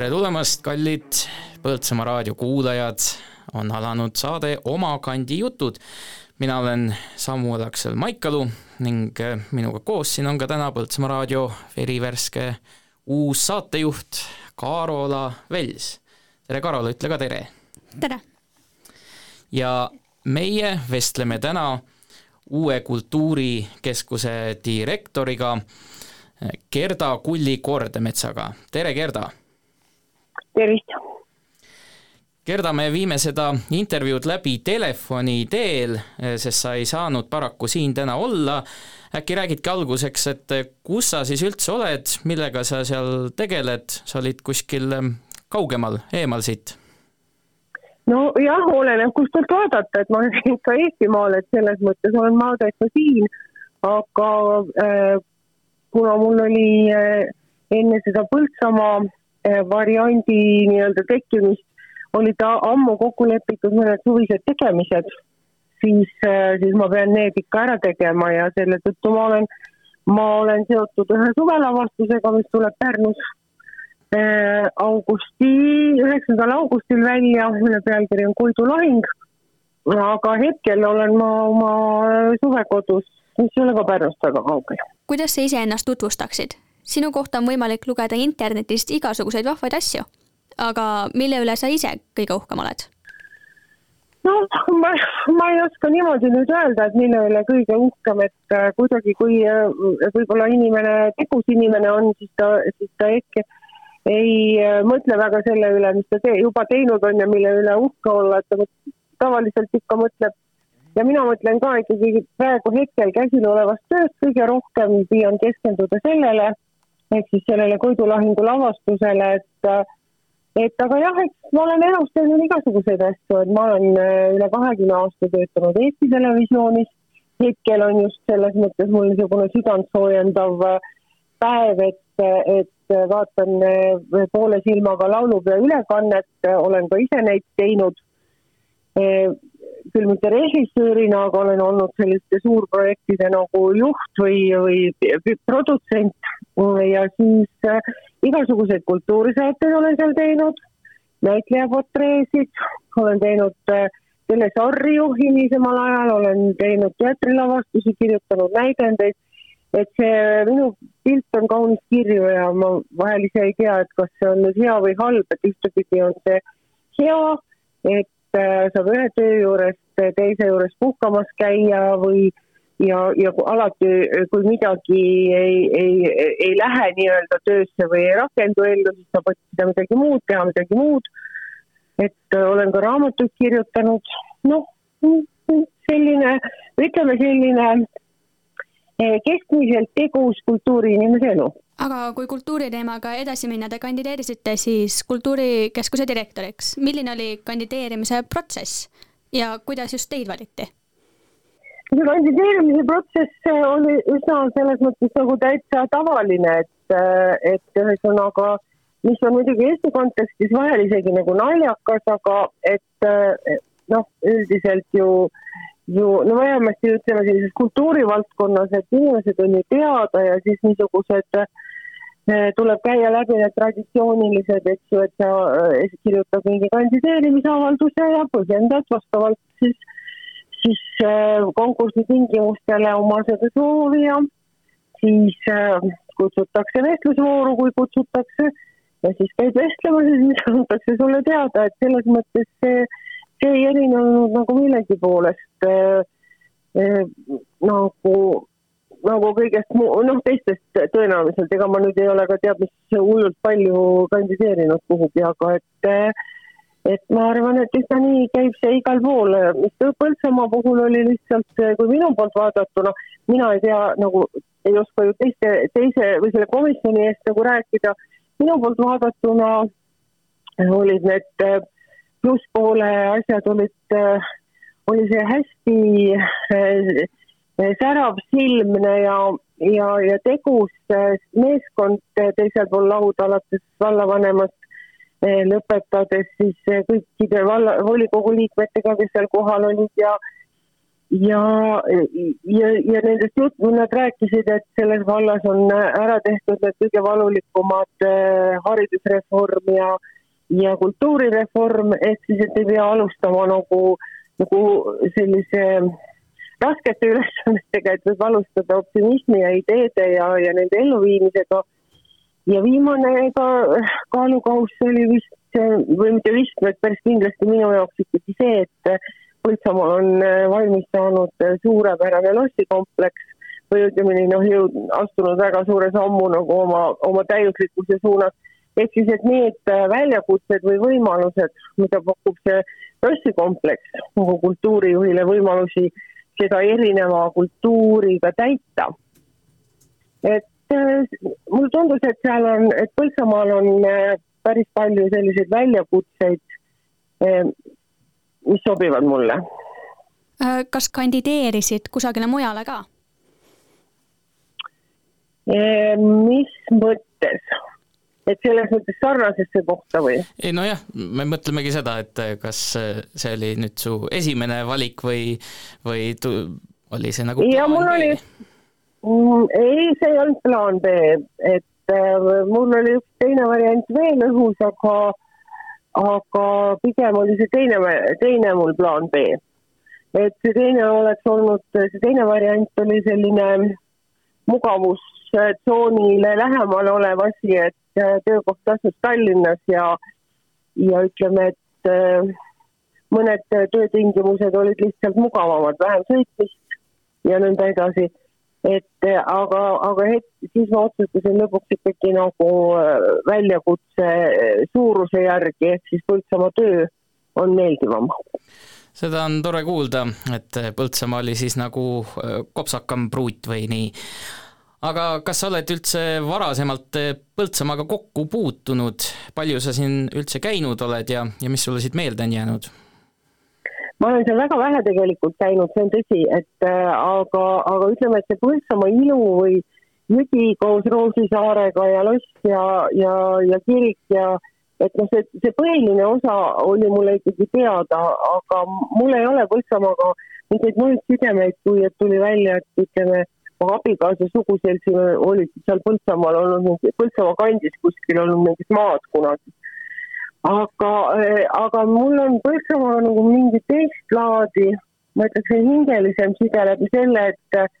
tere tulemast, kallid Põltsamaa raadio kuulajad, on alanud saade Oma kandi jutud. mina olen Samuel Aksel Maikalu ning äh, minuga koos siin on ka täna Põltsamaa raadio verivärske uus saatejuht Karola Vels. tere, Karola, ütle ka tere! tere! ja meie vestleme täna uue kultuurikeskuse direktoriga Gerda Kulli-Kordemetsaga, tere Gerda! Tervist! Gerda, me viime seda intervjuud läbi telefoni teel, sest sa ei saanud paraku siin täna olla. äkki räägidki alguseks, et kus sa siis üldse oled, millega sa seal tegeled, sa olid kuskil kaugemal, eemal siit? nojah, oleneb kust poolt vaadata, et ma olen ikka Eestimaal, et selles mõttes olen ma täitsa siin, aga äh, kuna mul oli äh, enne seda Põltsamaa variandi nii-öelda tekkimist, olid ammu kokku lepitud mõned suvised tegemised, siis, äh, siis ma pean need ikka ära tegema ja selle tõttu ma olen, ma olen seotud ühe suvelavastusega, mis tuleb Pärnus Äh, augusti, üheksandal augustil välja, mille pealkiri on Koidu lahing. aga hetkel olen ma oma suvekodus, mis ei ole ka Pärnust väga kaugel. kuidas sa iseennast tutvustaksid? Sinu kohta on võimalik lugeda internetist igasuguseid vahvaid asju, aga mille üle sa ise kõige uhkem oled? no ma, ma ei oska niimoodi nüüd öelda, et mille üle kõige uhkem, et äh, kuidagi, kui äh, võib-olla inimene, tegus inimene on, siis ta, siis ta ehk ei äh, mõtle väga selle üle, mis ta te juba teinud on ja mille üle uhke olla, et ta tavaliselt ikka mõtleb ja mina mõtlen ka ikkagi praegu hetkel käsil olevast tööst kõige rohkem püüan keskenduda sellele, ehk siis sellele Koidu lahingu lavastusele, et et aga jah, eks ma olen elus teinud igasuguseid asju, et ma olen äh, üle kahekümne aasta töötanud Eesti Televisioonis, hetkel on just selles mõttes mul niisugune südantsoojendav äh, päev, et, et vaatan poole silmaga laulupeo ülekannet, olen ka ise neid teinud. Küll mitte režissöörina, aga olen olnud selliste suurprojektide nagu juht või, või produtsent ja siis äh, igasuguseid kultuurisaateid olen seal teinud, näitlejaportreesid, olen teinud äh, telesarju hilisemal ajal, olen teinud teatrilavastusi, kirjutanud näidendeid. Et see minu pilt on kaunis kirju ja ma vahel ise ei tea, et kas see on nüüd hea või halb, et ühtepidi on see hea, et äh, saab ühe töö juurest teise juures puhkamas käia või ja, ja alati, kui midagi ei, ei, ei lähe nii-öelda töösse või ei rakendu ellu, siis saab otsida midagi muud, teha midagi muud. et äh, olen ka raamatuid kirjutanud, noh, selline, ütleme selline Eh, keskmiselt tegus kultuuriinimese elu. aga kui kultuuriteemaga edasi minna, te kandideerisite siis Kultuurikeskuse direktoriks. milline oli kandideerimise protsess ja kuidas just teid valiti? See kandideerimise protsess oli üsna selles mõttes nagu täitsa tavaline, et, et ühesõnaga, mis on muidugi Eesti kontekstis vahel isegi nagu naljakas, aga et noh, üldiselt ju äh, ju no vähemasti ütleme sellises kultuurivaldkonnas, et inimesed on ju teada ja siis niisugused tuleb käia läbi need traditsioonilised, eks ju, et sa kirjutad mingi kandideerimisavalduse ja põhjendad vastavalt siis, siis eh, konkursi tingimustele oma seda soovi ja siis kutsutakse vestlusvooru, kui kutsutakse. Ja siis käid vestlemas ja siis antakse sulle teada, et selles mõttes see see ei erinenud nagu millegi poolest äh, äh, nagu, nagu kõigest muu, noh, teistest tõenäoliselt, ega ma nüüd ei ole ka teab mis hullult palju kandideerinud kuhugi, aga et äh, et ma arvan, et üsna nii käib see igal pool, mis Põltsamaa puhul oli lihtsalt, kui minu poolt vaadatuna, mina ei tea nagu, ei oska ju teiste, teise või selle komisjoni eest nagu rääkida, minu poolt vaadatuna olid need äh, plusspoole asjad olid, äh, oli see hästi särav silmne ja, ja, ja tegus meeskond teisel pool lauda, alates vallavanemast lõpetades siis kõikide valla, volikogu liikmetega, kes seal kohal olid ja ja, ja, ja nendest juttu, nad rääkisid, et selles vallas on ära tehtud need kõige valulikumad äh, haridusreform ja, ja kultuurireform, ehk siis, et ei pea alustama nagu, nagu sellise raskete ülesannetega, et võib alustada optimismi ja ideede ja, ja nende elluviimisega. Ja viimane ka kaalukauss oli vist, või mitte vist, vaid päris kindlasti minu jaoks ikkagi see, et Põltsamaal on äh, valmis saanud äh, suurepärane lossikompleks või ütleme nii, noh, jõud, astunud väga suure sammu nagu oma, oma täiuslikkuse suunas. ehk siis, et need äh, väljakutsed või võimalused, mida pakub see lossikompleks nagu kultuurijuhile võimalusi seda erineva kultuuriga täita. et mulle tundus, et seal on, et Põltsamaal on päris palju selliseid väljakutseid mis sobivad mulle. Äh, kas kandideerisid kusagile mujale ka? mis mõttes? et selles mõttes sarnasesse kohta või? ei nojah, me mõtlemegi seda, et kas see oli nüüd su esimene valik või, või tu, oli see nagu ja mul oli, ei, see ei olnud plaan B, et äh, mul oli üks teine variant veel õhus, aga aga pigem oli see teine, teine mul plaan B. et see teine oleks olnud, see teine variant oli selline mugavustsoonile lähemal olev asi, et äh, töökoht asus Tallinnas ja, ja ütleme, et äh, mõned töötingimused olid lihtsalt mugavamad, vähem sõitmist ja nõnda edasi et eh, aga, aga hetk, siis ma otsustasin lõpuks ikkagi nagu eh, väljakutse eh, suuruse järgi, ehk siis Põltsamaa töö on meeldivam. seda on tore kuulda, et Põltsamaa oli siis nagu kopsakam pruut või nii. aga kas sa oled üldse varasemalt Põltsamaaga kokku puutunud, palju sa siin üldse käinud oled ja, ja mis sulle siit meelde on jäänud? Ma olen seal väga vähe tegelikult käinud, see on tõsi, et äh, aga, aga ütleme, et see Põltsamaa ilu või jõgi koos Roosisaarega ja loss ja, ja, ja kirik ja et noh, see, see põhiline osa oli mulle ikkagi teada, aga mul ei ole Põltsamaaga mingeid muid sidemeid, kui et tuli välja, et ütleme, mu abikaasa suguseltsil olid seal Põltsamaal olnud, Põltsamaa kandis kuskil olnud mingid maad kunagi aga, eh, aga mul on Põltsamaaga nagu mingi teist laadi, ma ütleksin hingelisem side läbi selle, et,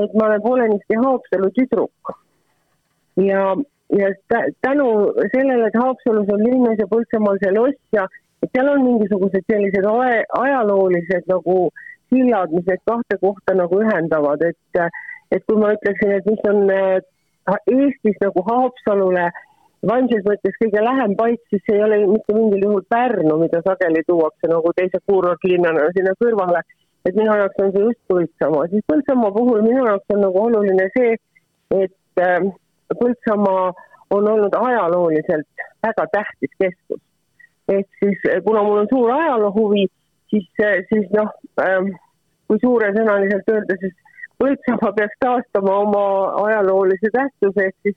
et ma olen poolenisti Haapsalu tüdruk. ja, ja tänu sellele, et Haapsalus on linnas ja Põltsamaal see loss ja et seal on mingisugused sellised ajaloolised nagu sillad, mis neid kahte kohta nagu ühendavad, et, et kui ma ütleksin, et mis on eh, Eestis nagu Haapsalule äh, vaimses mõttes kõige lähem paik, siis ei ole mitte mingil juhul Pärnu, mida sageli tuuakse nagu teise kuurortlinnana sinna kõrvale. et minu jaoks on see just Põltsamaa, siis Põltsamaa puhul minu jaoks on nagu oluline see, et äh, Põltsamaa on olnud ajalooliselt väga tähtis keskus. ehk siis kuna mul on suur ajaloohuvi, siis, siis noh äh,, kui suuresõnaliselt öelda, siis Põltsamaa peaks taastama oma ajaloolise tähtsuse, ehk siis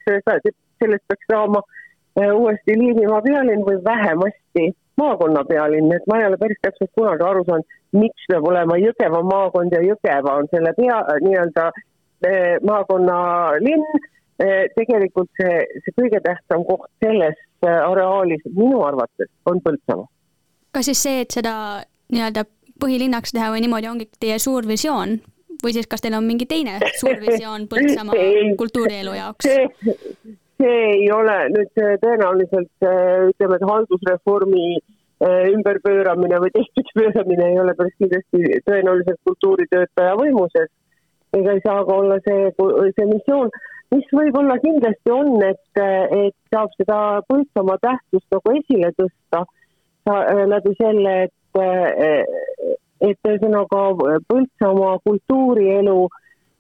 sellest peaks saama äh, uuesti Liivimaa pealinn või vähemasti maakonna pealinn, et ma ei ole päris täpselt kunagi aru saanud, miks peab olema Jõgeva maakond ja Jõgeva on selle pea, nii-öelda äh, maakonna linn. Äh, tegelikult see, see kõige tähtsam koht selles areaalis minu arvates on Põltsamaa. kas siis see, et seda nii-öelda põhilinnaks teha või niimoodi ongi teie suur visioon või siis kas teil on mingi teine suur visioon Põltsamaa kultuurielu jaoks? see ei ole nüüd tõenäoliselt ütleme, et haldusreformi äh, ümberpööramine või teistpidi ei ole päris kindlasti tõenäoliselt kultuuritöötaja võimuses. ega ei saa ka olla see, see missioon, mis võib-olla kindlasti on, et, et saab seda Põltsamaa tähtsust nagu esile tõsta äh, läbi selle, et, äh, et ühesõnaga Põltsamaa kultuurielu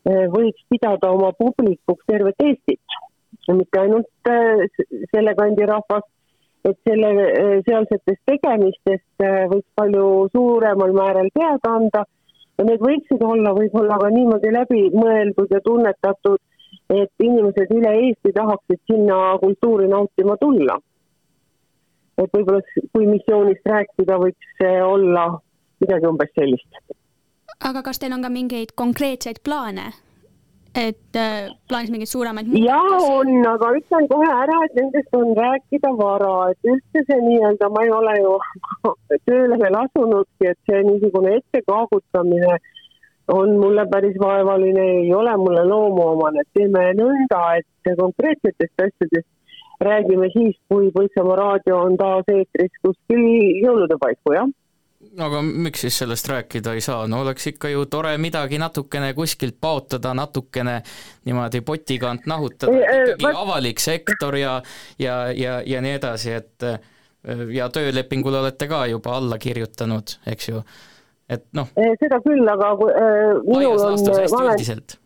võiks pidada oma publikuks tervet Eestit mitte ainult äh, selle kandi rahvast, et selle, äh, sealsetest tegemistest äh, võiks palju suuremal määral teada anda ja need võiksid olla võib-olla ka niimoodi läbi mõeldud ja tunnetatud, et inimesed üle Eesti tahaksid sinna kultuuri nautima tulla. et võib-olla kui missioonist rääkida, võiks see olla midagi umbes sellist aga kas teil on ka mingeid konkreetseid plaane? Et äh, plaanis mingeid suuremaid jaa, on, aga ütlen kohe ära, et nendest on rääkida vara, et üldse see nii-öelda, ma ei ole ju tööle veel asunudki, et see niisugune ettekaagutamine on mulle päris vaevaline, ei ole mulle loomuomane, et teeme nõnda, et konkreetsetest asjadest räägime siis, kui Põltsamaa raadio on taas eetris kuskil jõulude paiku, jah aga miks siis sellest rääkida ei saa, no oleks ikka ju tore midagi natukene kuskilt paotada, natukene niimoodi potikant nahutada, ikkagi võt... avalik sektor ja, ja, ja, ja nii edasi, et ja töölepingule olete ka juba alla kirjutanud, eks ju, et noh. seda küll, aga äh, minul on. üldiselt.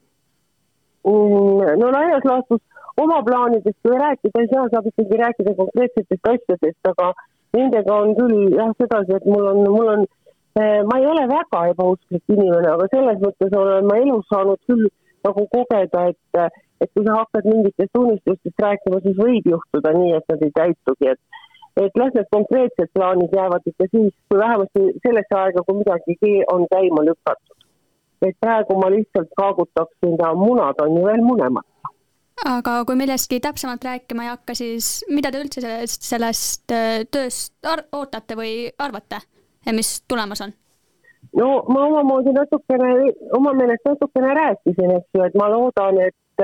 Mm, no laias laastus oma plaanidest kui rääkida ei saa, saab ikkagi rääkida konkreetsetest asjadest, aga nendega on küll jah sedasi, et mul on, mul on, eh, ma ei ole väga ebausklik inimene, aga selles mõttes olen ma elus saanud küll nagu kogeda, et, et kui sa hakkad mingitest unistustest rääkima, siis võib juhtuda nii, et nad ei täitugi, et et las need konkreetsed plaanid jäävad ikka siis, kui vähemasti sellesse aega, kui midagi on käima lükatud. et praegu ma lihtsalt kaagutaksin ja munad on ju veel munemad aga kui millestki täpsemalt rääkima ei hakka, siis mida te üldse sellest, sellest äh, tööst ootate või arvate mis tulemas on? no ma omamoodi natukene, oma meelest natukene rääkisin, eks ju, et ma loodan, et,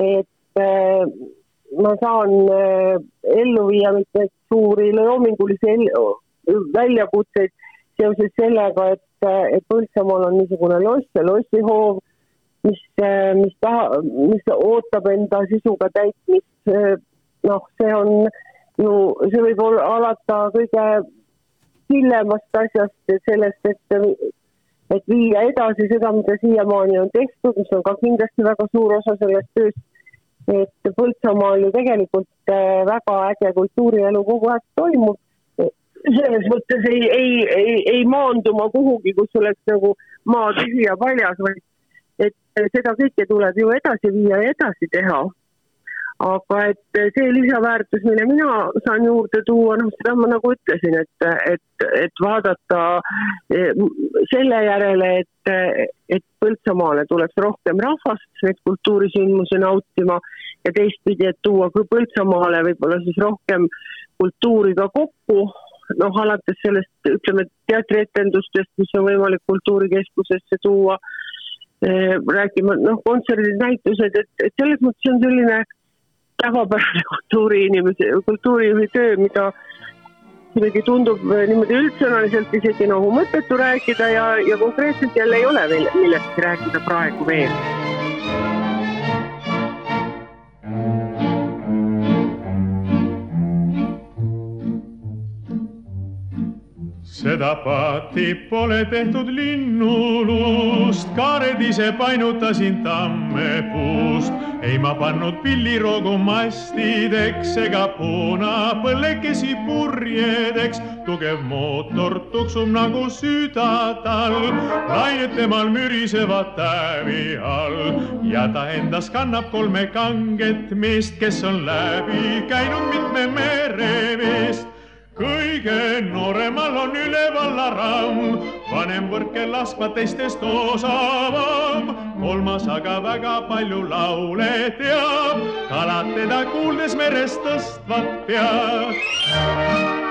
et äh, ma saan äh, ellu viia mitmeid suuri loomingulisi väljakutseid seoses sellega, et, et Põltsamaal on niisugune loss ja lossihoov mis, äh, mis taha, mis ootab enda sisuga täitmist. Äh, noh, see on ju, see võib olla alata kõige hillemast asjast, sellest, et, et viia edasi seda, mida siiamaani on tehtud, mis on ka kindlasti väga suur osa sellest tööst. et Põltsamaal ju tegelikult äh, väga äge kultuurielu kogu aeg toimub. selles mõttes ei, ei, ei, ei maandu ma kuhugi, kus oleks nagu maa tühi ja paljas, vaid et seda kõike tuleb ju edasi viia ja edasi teha. aga et see lisaväärtus, mille mina saan juurde tuua, noh, seda ma nagu ütlesin, et, et, et vaadata eh, selle järele, et, et Põltsamaale tuleks rohkem rahvast neid kultuurisündmusi nautima ja teistpidi, et tuua ka Põltsamaale võib-olla siis rohkem kultuuri ka kokku noh, alates sellest, ütleme, teatrietendustest, mis on võimalik kultuurikeskusesse tuua rääkima, noh, kontserdid, näitused, et, et selles mõttes on selline tavapärane kultuuriinimese, kultuurijuhi töö, mida kuidagi tundub niimoodi üldsõnaliselt isegi nagu mõttetu rääkida ja, ja konkreetselt jälle ei ole veel millestki rääkida praegu veel seda paati pole tehtud linnulust, kaared ise painutasin tammepuust. ei ma pannud pilliroogu mastideks ega punapõllekesi purjedeks. tugev mootor tuksub nagu süda tal, lained temal mürisevad tävi all ja ta endas kannab kolme kanget meest, kes on läbi käinud mitme meremeest kõige nooremal aramm, vanem võrke laskma teistest osavam. kolmas aga väga palju laule teab, kalad teda kuuldes merest tõstvad pead.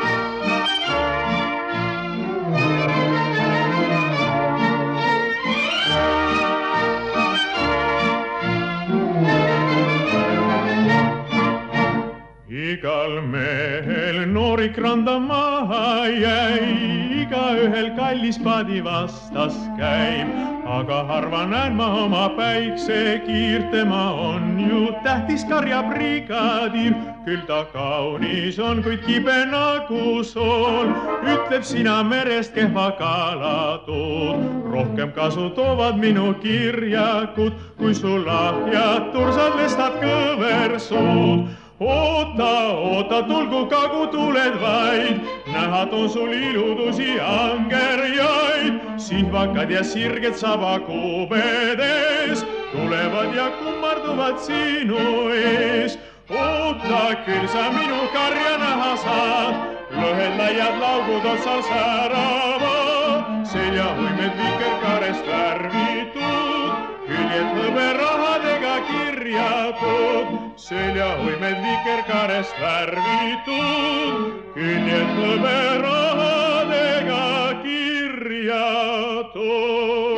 Igal mehel noorik randa maha jäi, igaühel kallis paadi vastas käib, aga harva näen ma oma päiksekiirt, tema on ju tähtis karjabrigadiir, küll ta kaunis on, kuid kibe nagu sool, ütleb sina merest kehva kala tood, rohkem kasu toovad minu kirjakud, kui su lahjad tursad lestad kõversuud oota, oota, tulgu kagutuled vaid, näha toon sul iludusi angerjaid, sihvakad ja sirged sabakubedes tulevad ja kummarduvad sinu ees. oota, küll sa minu karja näha saad, lõhed laiad laugud otsas säravad seljahõimed vikerkaarest värvitud, küljed hõberahadega kirjatud, seljahõimed vikerkaarest värvitud, küljed hõberahadega kirjatud.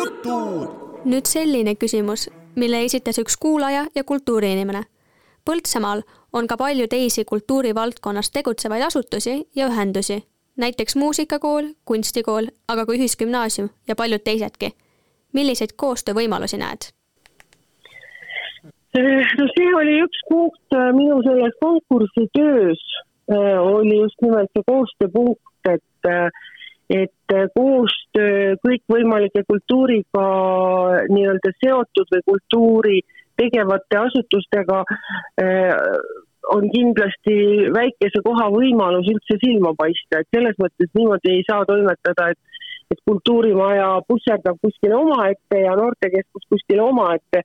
Jutud. nüüd selline küsimus, mille esitas üks kuulaja ja kultuuriinimene. Põltsamaal on ka palju teisi kultuurivaldkonnas tegutsevaid asutusi ja ühendusi, näiteks muusikakool, kunstikool, aga ka ühisgümnaasium ja paljud teisedki. milliseid koostöövõimalusi näed? no see oli üks punkt äh, minu selles konkursi töös, äh, oli just nimelt see koostööpunkt, et äh, et äh, koostöö kõikvõimalike kultuuriga nii-öelda seotud või kultuuri tegevate asutustega äh, on kindlasti väikese koha võimalus üldse silma paista, et selles mõttes niimoodi ei saa toimetada, et et kultuurimaja pusserdab kuskile omaette ja noortekeskus kuskile omaette,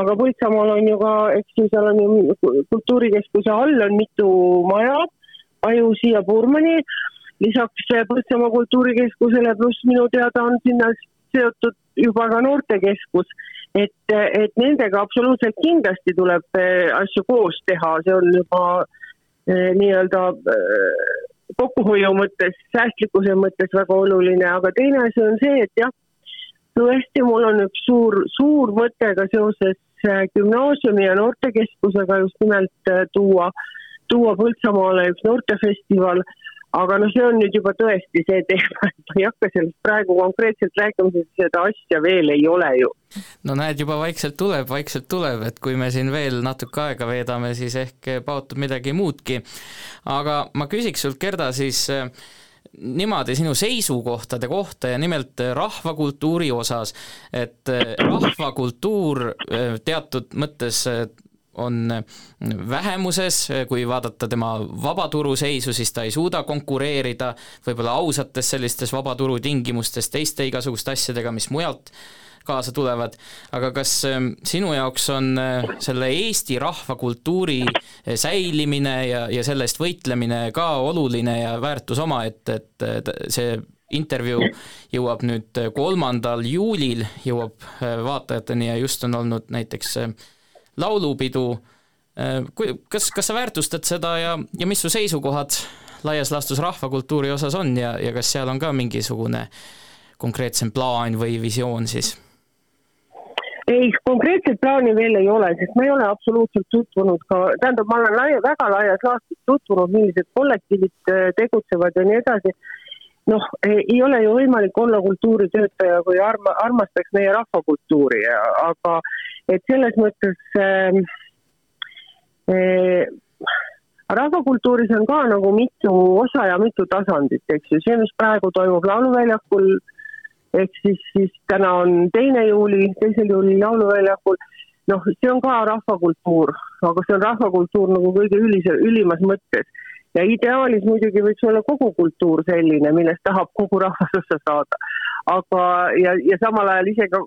aga Põltsamaal on ju ka, eks ju, seal on ju kultuurikeskuse all on mitu maja, Ajusi ja Purmani lisaks Põltsamaa kultuurikeskusele, pluss minu teada on sinna seotud juba ka noortekeskus, et, et nendega absoluutselt kindlasti tuleb eh, asju koos teha, see on juba eh, nii-öelda eh, kokkuhoiu mõttes, säästlikkuse mõttes väga oluline, aga teine asi on see, et jah, tõesti, mul on üks suur, suur mõte ka seoses gümnaasiumi ja noortekeskusega just nimelt tuua, tuua Põltsamaale üks noortefestival aga noh, see on nüüd juba tõesti see teema, et ma ei hakka sellest praegu konkreetselt rääkima, sest seda asja veel ei ole ju. no näed, juba vaikselt tuleb, vaikselt tuleb, et kui me siin veel natuke aega veedame, siis ehk paotub midagi muudki. aga ma küsiks sult, Gerda, siis äh, niimoodi sinu seisukohtade kohta ja nimelt rahvakultuuri osas, et äh, rahvakultuur teatud mõttes on vähemuses, kui vaadata tema vabaturu seisu, siis ta ei suuda konkureerida võib-olla ausates sellistes vabaturu tingimustes teiste igasuguste asjadega, mis mujalt kaasa tulevad, aga kas ähm, sinu jaoks on äh, selle Eesti rahvakultuuri äh, säilimine ja, ja selle eest võitlemine ka oluline ja väärtus omaette, et see intervjuu jõuab nüüd kolmandal juulil, jõuab äh, vaatajateni ja just on olnud näiteks laulupidu, äh, kas, kas sa väärtustad seda ja, ja mis su seisukohad laias laastus rahvakultuuri osas on ja, ja kas seal on ka mingisugune konkreetsem plaan või visioon siis? ei, konkreetset plaani veel ei ole, sest ma ei ole absoluutselt tutvunud ka, tähendab, ma olen laia, väga laias laastus tutvunud, millised kollektiivid äh, tegutsevad ja nii edasi. Noh, ei ole ju võimalik olla kultuuritöötaja, kui arma, armastaks meie rahvakultuuri, aga et selles mõttes äh, äh, rahvakultuuris on ka nagu mitu osa ja mitu tasandit, eks ju, see, mis praegu toimub Lauluväljakul, ehk siis, siis täna on teine juuli, teisel juulil Lauluväljakul, noh, see on ka rahvakultuur, aga see on rahvakultuur nagu kõige ülise, ülimas mõttes ja ideaalis muidugi võiks olla kogu kultuur selline, millest tahab kogu rahvas osa saada. aga, ja, ja samal ajal ise ka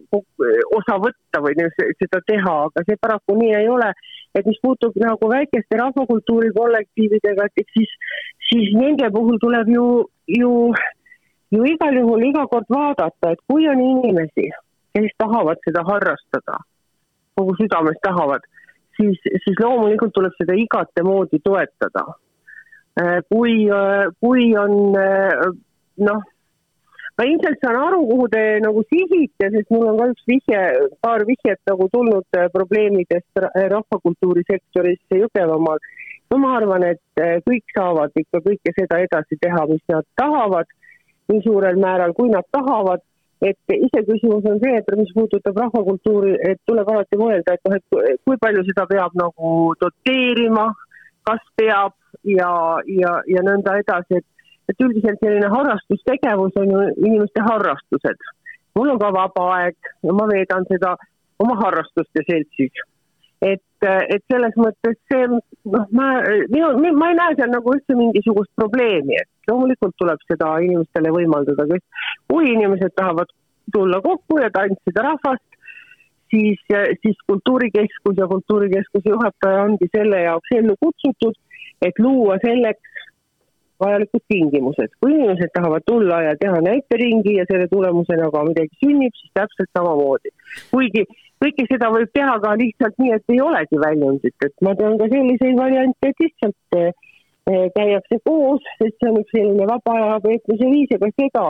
osa võtta või seda teha, aga see paraku nii ei ole. et mis puutub nagu väikeste rahvakultuuri kollektiividega, et siis, siis nende puhul tuleb ju, ju, ju igal juhul iga kord vaadata, et kui on inimesi, kes tahavad seda harrastada, kogu südamest tahavad, siis, siis loomulikult tuleb seda igatemoodi toetada Äh, kui, äh, kui on äh, noh, ma ilmselt saan aru, kuhu te nagu sihite, sest mul on ka üks vihje, paar vihjet nagu tulnud probleemidest rahvakultuuri sektoris Jõgevamaal. no ma arvan, et kõik saavad ikka kõike seda edasi teha, mis nad tahavad, nii suurel määral, kui nad tahavad et iseküsimus on see, et mis puudutab rahvakultuuri, et tuleb alati mõelda, et noh, et kui palju seda peab nagu doteerima, kas peab ja, ja, ja nõnda edasi, et, et üldiselt selline harrastustegevus on ju inimeste harrastused. mul on ka vaba aeg ja ma veedan seda oma harrastuste seltsis. et et selles mõttes see, noh, ma, minu, ma ei näe seal nagu üldse mingisugust probleemi, et loomulikult tuleb seda inimestele võimaldada, kes, kui inimesed tahavad tulla kokku ja tantsida rahvast, siis, siis Kultuurikeskus ja Kultuurikeskuse juhataja ongi selle jaoks ellu kutsutud, et luua selleks vajalikud tingimused. kui inimesed tahavad tulla ja teha näiteringi ja selle tulemusena ka midagi sünnib, siis täpselt samamoodi. kuigi kõike seda võib teha ka lihtsalt nii, et ei olegi väljundit, et ma tean ka selliseid variante, et lihtsalt eh, käiakse koos, sest see on üks selline vaba aja veetmise viis ja ka seda,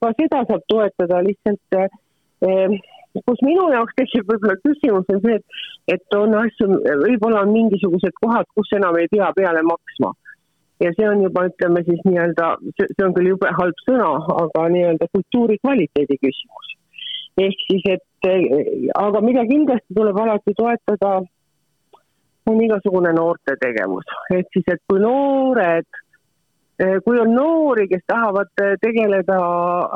ka seda saab toetada lihtsalt eh, kus minu jaoks tekib võib-olla küsimus on see, et, et on asju, võib-olla on mingisugused kohad, kus enam ei pea peale maksma ja see on juba, ütleme siis nii-öelda, see on küll jube halb sõna, aga nii-öelda kultuuri kvaliteedi küsimus. ehk siis, et aga mida kindlasti tuleb alati toetada, on igasugune noorte tegevus, ehk siis, et kui noored, kui on noori, kes tahavad tegeleda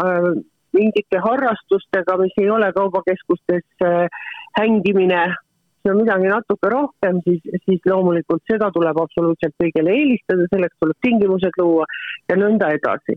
äh, mingite harrastustega, mis ei ole kaubakeskustes äh, hängimine see on midagi natuke rohkem, siis, siis loomulikult seda tuleb absoluutselt kõigile eelistada, selleks tuleb tingimused luua ja nõnda edasi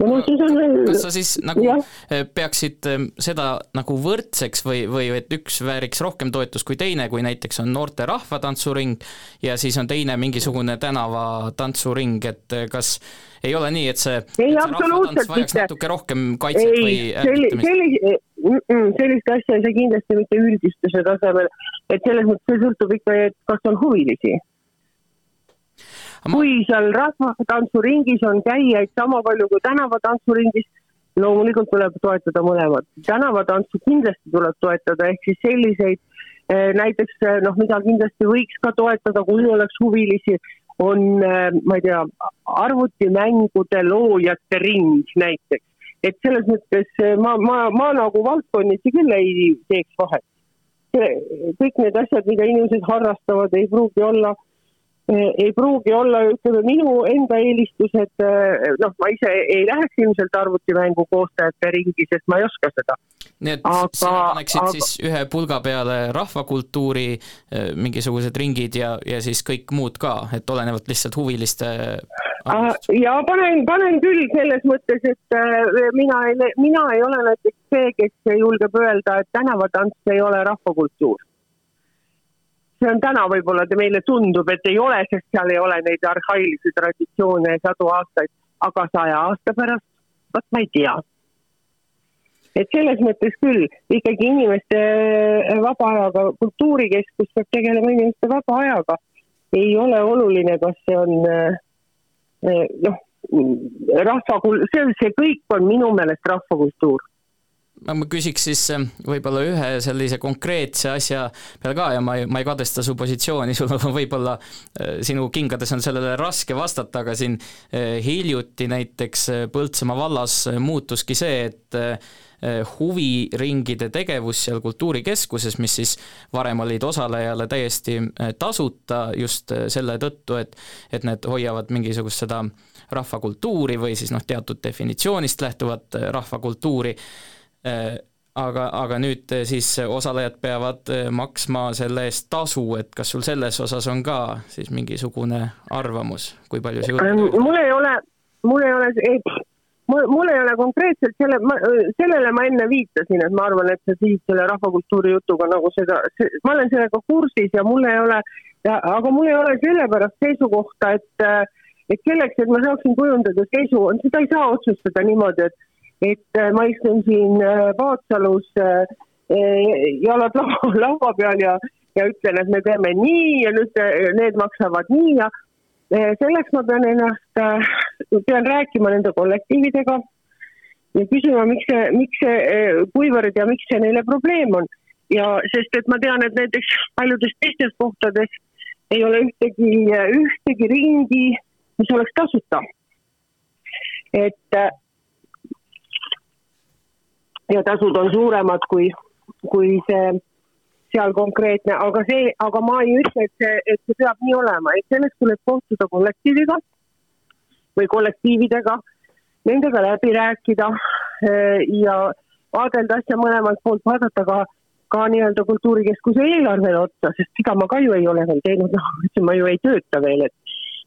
no siis on veel. kas sa siis nagu ja. Eh, peaksid eh, seda nagu võrdseks või, või et üks vääriks rohkem toetust kui teine, kui näiteks on noorte rahvatantsuring ja siis on teine mingisugune tänavatantsuring, et eh, kas ei ole nii, et see, ei, vajaks mitte. natuke rohkem kaitset ei, või ärgitamist? sellise, sellist asja ei saa kindlasti mitte üldistuse tasemel, et selles mõttes see sõltub ikka, et kas on huvilisi kui seal rahvatantsuringis on käijaid sama palju kui tänavatantsuringis, loomulikult tuleb toetada mõlemat. tänavatantsu kindlasti tuleb toetada, ehk siis selliseid eh, näiteks eh, noh, mida kindlasti võiks ka toetada, kui oleks huvilisi, on, eh, ma ei tea, arvutimängude loojate ring näiteks. et selles mõttes ma, ma, ma nagu valdkonniti küll ei teeks vahet. kõik need asjad, mida inimesed harrastavad, ei pruugi olla Eh, ei pruugi olla, ütleme minu enda eelistused, eh, noh, ma ise ei läheks ilmselt arvutimängu koostajate ringi, sest ma ei oska seda. nii et aga, sina paneksid aga... siis ühe pulga peale rahvakultuuri eh, mingisugused ringid ja, ja siis kõik muud ka, et olenevalt lihtsalt huviliste ja panen, panen küll selles mõttes, et mina ei, mina ei ole näiteks see, kes julgeb öelda, et tänavatants ei ole rahvakultuur see on täna võib-olla meile tundub, et ei ole, sest seal ei ole neid arhailisi traditsioone sadu aastaid, aga saja aasta pärast, vot ma ei tea. et selles mõttes küll ikkagi inimeste äh, vaba ajaga, kultuurikeskus peab tegelema inimeste vaba ajaga. ei ole oluline, kas see on äh, äh, noh, rahva, see, see kõik on minu meelest rahvakultuur ma küsiks siis äh, võib-olla ühe sellise konkreetse asja peale ka ja ma ei, ma ei kadesta su positsiooni, sul on võib-olla, äh, sinu kingades on sellele raske vastata, aga siin äh, hiljuti näiteks Põltsamaa vallas muutuski see, et huviringide tegevus seal kultuurikeskuses, mis siis varem olid osalejale täiesti tasuta just selle tõttu, et et need hoiavad mingisugust seda rahvakultuuri või siis noh, teatud definitsioonist lähtuvat rahvakultuuri aga, aga nüüd äh, siis osalejad peavad äh, maksma selle eest tasu, et kas sul selles osas on ka siis mingisugune arvamus, kui palju see jutt mul ei ole, mul ei ole, mul, mul ei ole konkreetselt selle, sellele ma enne viitasin, et ma arvan, et sa sihid selle rahvakultuuri jutuga nagu seda, ma olen sellega kursis ja mul ei ole, aga mul ei ole sellepärast seisukohta, et et selleks, et ma saaksin kujundada seisu, seda ei saa otsustada niimoodi, et et äh, ma istun siin äh, Paatsalus äh, jalad laua, laua peal ja, ja ütlen, et me teeme nii ja nüüd need maksavad nii ja selleks ma pean ennast, pean rääkima nende kollektiividega ja küsima, miks see, miks see, kuivõrd ja miks see neile probleem on. ja sest, et ma tean, et näiteks paljudes teistes kohtades ei ole ühtegi, ühtegi ringi, mis oleks tasuta. et ja tasud on suuremad kui, kui see seal konkreetne, aga see, aga ma ei ütle, et see, et see peab nii olema, et sellest tuleb kohtuda kollektiiviga või kollektiividega, nendega läbi rääkida eh, ja vaadelda asja mõlemalt poolt, vaadata ka, ka nii-öelda kultuurikeskuse eelarvele otsa, sest seda ma ka ju ei ole veel teinud, noh, ma ju ei tööta veel, et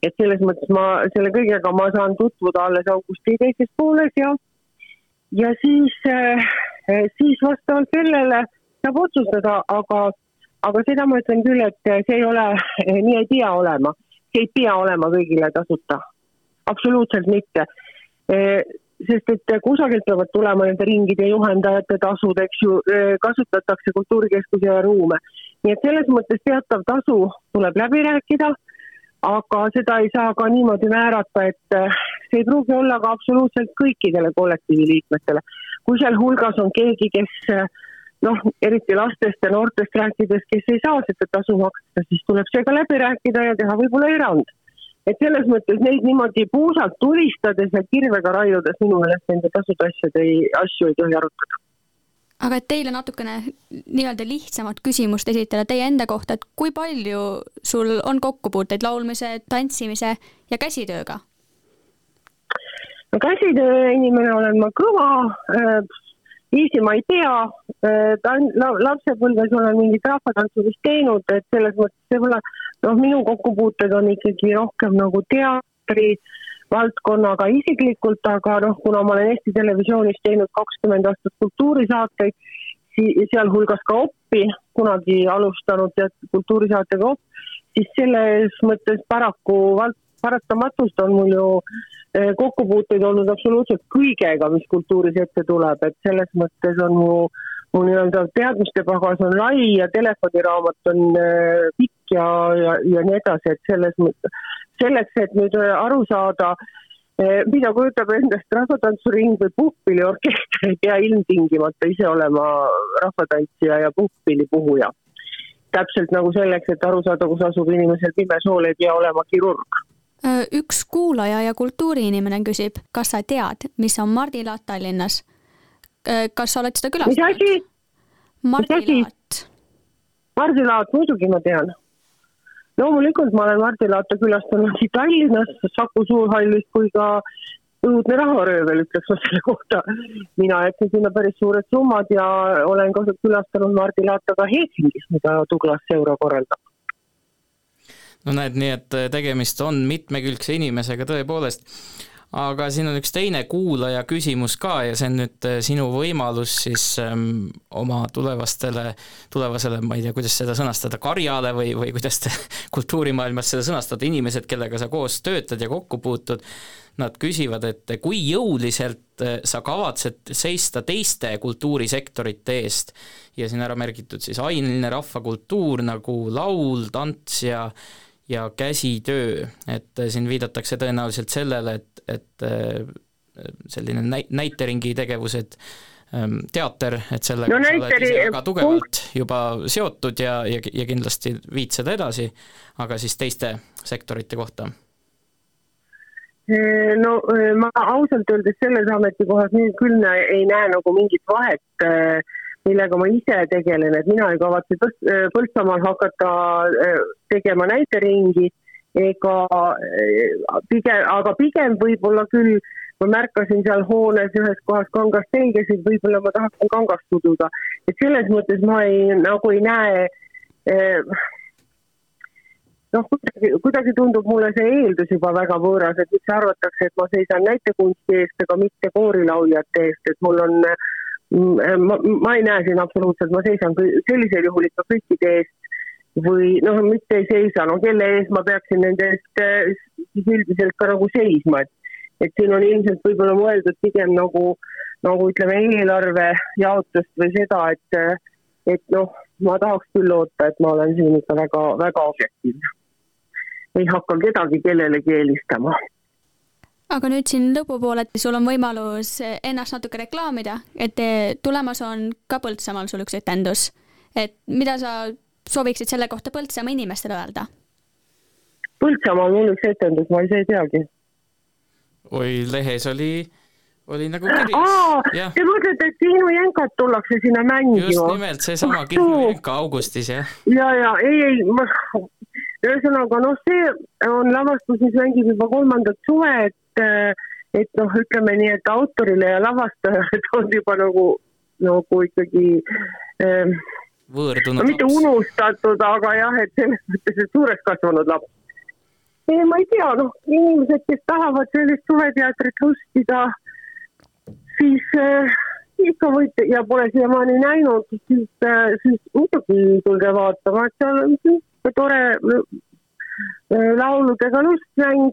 et selles mõttes ma selle kõigega ma saan tutvuda alles augusti teises pooles ja ja siis, siis vastavalt sellele saab otsustada, aga, aga seda ma ütlen küll, et see ei ole, nii ei pea olema, see ei pea olema kõigile tasuta, absoluutselt mitte. Sest et kusagilt peavad tulema nende ringide juhendajate tasud, eks ju, kasutatakse kultuurikeskuse ruume. nii et selles mõttes teatav tasu tuleb läbi rääkida, aga seda ei saa ka niimoodi määrata, et see ei pruugi olla ka absoluutselt kõikidele kollektiivi liikmetele. kui sealhulgas on keegi, kes noh, eriti lastest ja noortest rääkides, kes ei saa seda tasu maksta, siis tuleb see ka läbi rääkida ja teha võib-olla erand et selles mõttes neid niimoodi puusalt tulistades ja kirvega raiudes minu meelest nende tasude asjade ei, asju ei tohi arutada. Aga et teile natukene nii-öelda lihtsamat küsimust esitada teie enda kohta, et kui palju sul on kokkupuuteid laulmise, tantsimise ja käsitööga? no käsitöö inimene olen ma kõva äh,, viisi ma ei tea äh,, ta-, lapsepõlves olen mingit rahvatantsu vist teinud, et selles mõttes võib-olla noh, minu kokkupuuted on ikkagi rohkem nagu teatri valdkonnaga isiklikult, aga noh, kuna ma olen Eesti Televisioonis teinud kakskümmend aastat kultuurisaateid, sealhulgas ka oppi, kunagi alustanud kultuurisaatega opp, siis selles mõttes paraku vald-, paratamatult on mul ju eh, kokkupuuteid olnud absoluutselt kõigega, mis kultuuris ette tuleb, et selles mõttes on mu mu nii-öelda teadmiste pagas on lai ja telefoniraamat on äh, pikk ja, ja, ja nii edasi, et selles mõttes, selleks, et nüüd äh, aru saada, äh, mida kujutab endast rahvatantsuring või puhkpilliorkester, ei pea ilmtingimata ise olema rahvatantsija ja puhkpillipuhuja. täpselt nagu selleks, et aru saada, kus asub inimesel pime sool, ei pea olema kirurg üks kuulaja ja kultuuriinimene küsib, kas sa tead, mis on Mardi laat Tallinnas Äh, kas sa oled seda külastanud? mis asi? Mardi Laat. Mardi Laat, muidugi ma tean. loomulikult ma olen Mardi Laata külastanud nii Tallinnas, Saku Suurhallis kui ka õudne raharöövel, ütleks ma selle kohta. mina jätsin sinna päris suured summad ja olen ka külastanud Mardi Laata ka Helsingis, mida Douglas Euro korraldab no näed, nii et tegemist on mitmekülgse inimesega tõepoolest aga siin on üks teine kuulaja küsimus ka ja see on nüüd äh, sinu võimalus siis ähm, oma tulevastele, tulevasele, ma ei tea, kuidas seda sõnastada, karjale või, või kuidas te kultuurimaailmas seda sõnastate, inimesed, kellega sa koos töötad ja kokku puutud, nad küsivad, et kui jõuliselt äh, sa kavatsed seista teiste kultuurisektorite eest. Ja siin ära märgitud siis aineline rahvakultuur nagu laul, tants ja ja käsitöö, et äh, siin viidatakse tõenäoliselt sellele, et, et äh, selline näit-, näiteringi tegevused, ähm, teater, et sellega no, sa oled väga tugevalt juba seotud ja, ja, ja kindlasti viid seda edasi, aga siis teiste sektorite kohta? no ma ausalt öeldes selles ametikohas nüüd küll ei näe nagu mingit vahet äh, millega ma ise tegelen, et mina ei kavatse Põltsamaal hakata äh, tegema näiteringi ega äh, pigem, aga pigem võib-olla küll ma märkasin seal hoones ühes kohas kangast selgesid, võib-olla ma tahaksin kangast ududa. et selles mõttes ma ei, nagu ei näe eh, noh, kuidagi, kuidagi tundub mulle see eeldus juba väga võõras, et üldse arvatakse, et ma seisan näitekunsti eest, aga mitte koorilauljate eest, et mul on äh, äh, ma, ma ei näe siin absoluutselt, ma seisan sellisel juhul ikka kõikide eest või noh, mitte ei seisa, no kelle ees ma peaksin nende eest siis üldiselt ka nagu seisma, et et siin on ilmselt võib-olla mõeldud pigem nagu, nagu ütleme, eelarve jaotust või seda, et et noh, ma tahaks küll loota, et ma olen siin ikka väga, väga objektiivne. ei hakka kedagi kellelegi eelistama aga nüüd siin lõpupoole, et sul on võimalus ennast natuke reklaamida, et tulemas on ka Põltsamaal sul üks etendus. et mida sa sooviksid selle kohta Põltsamaa inimestele öelda? Põltsamaal mul üks etendus, ma ise ei teagi. oi, lehes oli, oli nagu kirjas. Te mõtlete, et Kihnu Jenkat tullakse sinna mängima? just nimelt, seesama Kihnu Jenka augustis, jah. ja, ja ei, ei, ma ühesõnaga noh, see on lavastus, mis mängib juba kolmandat suve, et et, et noh, ütleme nii, et autorile ja lavastajale ta on juba nagu, nagu ikkagi äh, võõrdunud no, mitte unustatud, aga jah, et selles mõttes, et suureks kasvanud laps. ei, ma ei tea, noh, inimesed, kes tahavad sellist suveteatrit lustida, siis äh, ikka võite ja pole siiamaani näinud, siis äh,, siis muidugi tulge vaatama, et seal on sihuke tore äh, lauludega lustmäng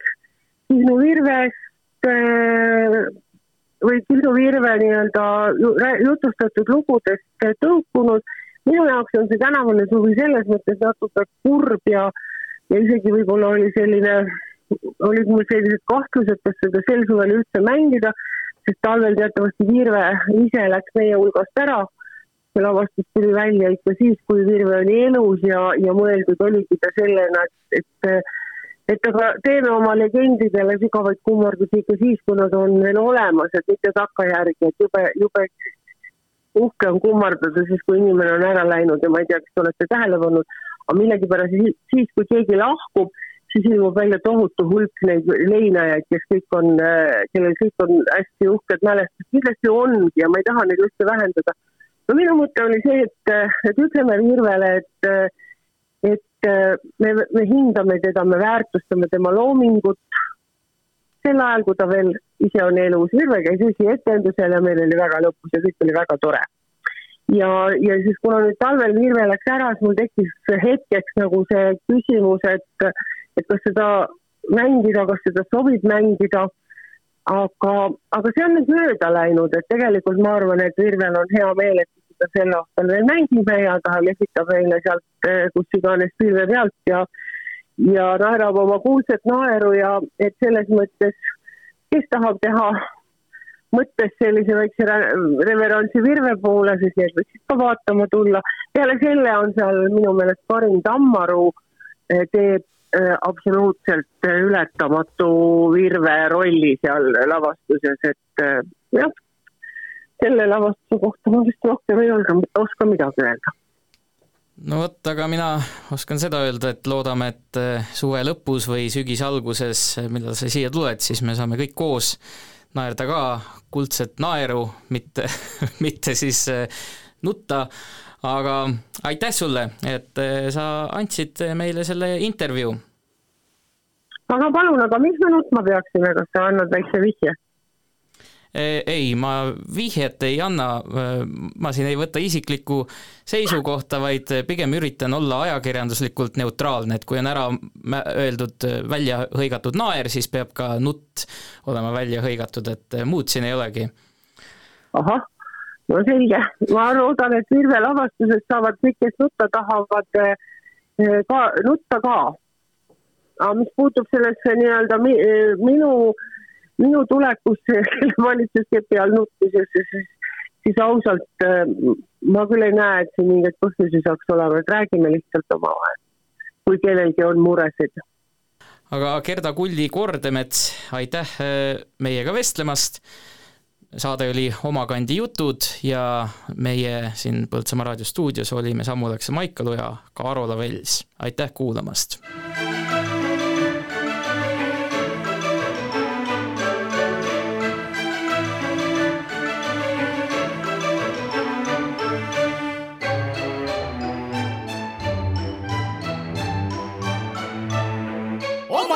Kihnu Virvest äh, või Kihnu Virve nii-öelda jutustatud lugudest tõukunud. minu jaoks on see tänavune suvi selles mõttes natuke kurb ja, ja isegi võib-olla oli selline, olid mul sellised kahtlused, kas seda sel suvel üldse mängida, sest talvel teatavasti Virve ise läks meie hulgast ära see lavastus tuli välja ikka siis, kui Virve oli elus ja, ja mõeldud oligi ta sellena, et, et et aga teeme oma legendidele sügavaid kummardusi ikka siis, kui nad on veel olemas, et mitte takkajärgi, et jube, jube uhke on kummardada siis, kui inimene on ära läinud ja ma ei tea, kas te olete tähele pannud, aga millegipärast siis, kui keegi lahkub, siis ilmub välja tohutu hulk neid leinajaid, kes kõik on, kellel kõik on hästi uhked mälestused, kindlasti ongi ja ma ei taha neid üldse vähendada. No minu mõte oli see, et, et ütleme Virvele, et et me, me hindame teda, me väärtustame tema loomingut. sel ajal, kui ta veel ise on elus, Virve käis üksi etendusel ja meil oli väga lõbus ja kõik oli väga tore. ja, ja siis, kuna nüüd talvel Virve läks ära, siis mul tekkis hetkeks nagu see küsimus, et, et kas seda mängida, kas seda sobib mängida aga, aga see on nüüd mööda läinud, et tegelikult ma arvan, et Virvel on hea meel, et ta sel aastal veel mängime ja ta lehvitab meile sealt eh, kus iganes pilve pealt ja ja naerab oma kuulsat naeru ja et selles mõttes, kes tahab teha mõttes sellise väikse reverantsi Virve poole, siis need võiksid ka vaatama tulla. peale selle on seal minu meelest Karin Tammaru eh, teeb absoluutselt ületamatu Virve rolli seal lavastuses, et jah, selle lavastuse kohta ma vist rohkem ei olda, oska midagi öelda. no vot, aga mina oskan seda öelda, et loodame, et suve lõpus või sügise alguses, millal sa siia tuled, siis me saame kõik koos naerda ka kuldset naeru, mitte mitte siis nutta, aga aitäh sulle, et eh, sa andsid meile selle intervjuu. aga palun, aga miks me nutma peaksime, kas sa annad väikse vihje? ei, ma vihjet ei anna, ma siin ei võta isiklikku seisukohta, vaid pigem üritan olla ajakirjanduslikult neutraalne, et kui on ära öeldud välja hõigatud naer, siis peab ka nutt olema välja hõigatud, et muud siin ei olegi. ahah, no selge, ma loodan, et Virve lavastusest saavad kõik, kes nutta tahavad, ka nutta ka. aga mis puutub sellesse nii-öelda minu äh, minu tulekusse valitsuskepi all nutmisesse, siis, siis ausalt äh, ma küll ei näe, et siin mingeid põhjusi saaks olema, et räägime lihtsalt omavahel, kui kellelgi on muresid. aga Gerda Kulli-Kordemets, aitäh äh, meiega vestlemast saade oli Oma kandi jutud ja meie siin Põltsamaa raadio stuudios olime Sammu Läkse Maikalu ja Karola Vels. aitäh kuulamast!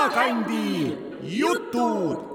kandi jutud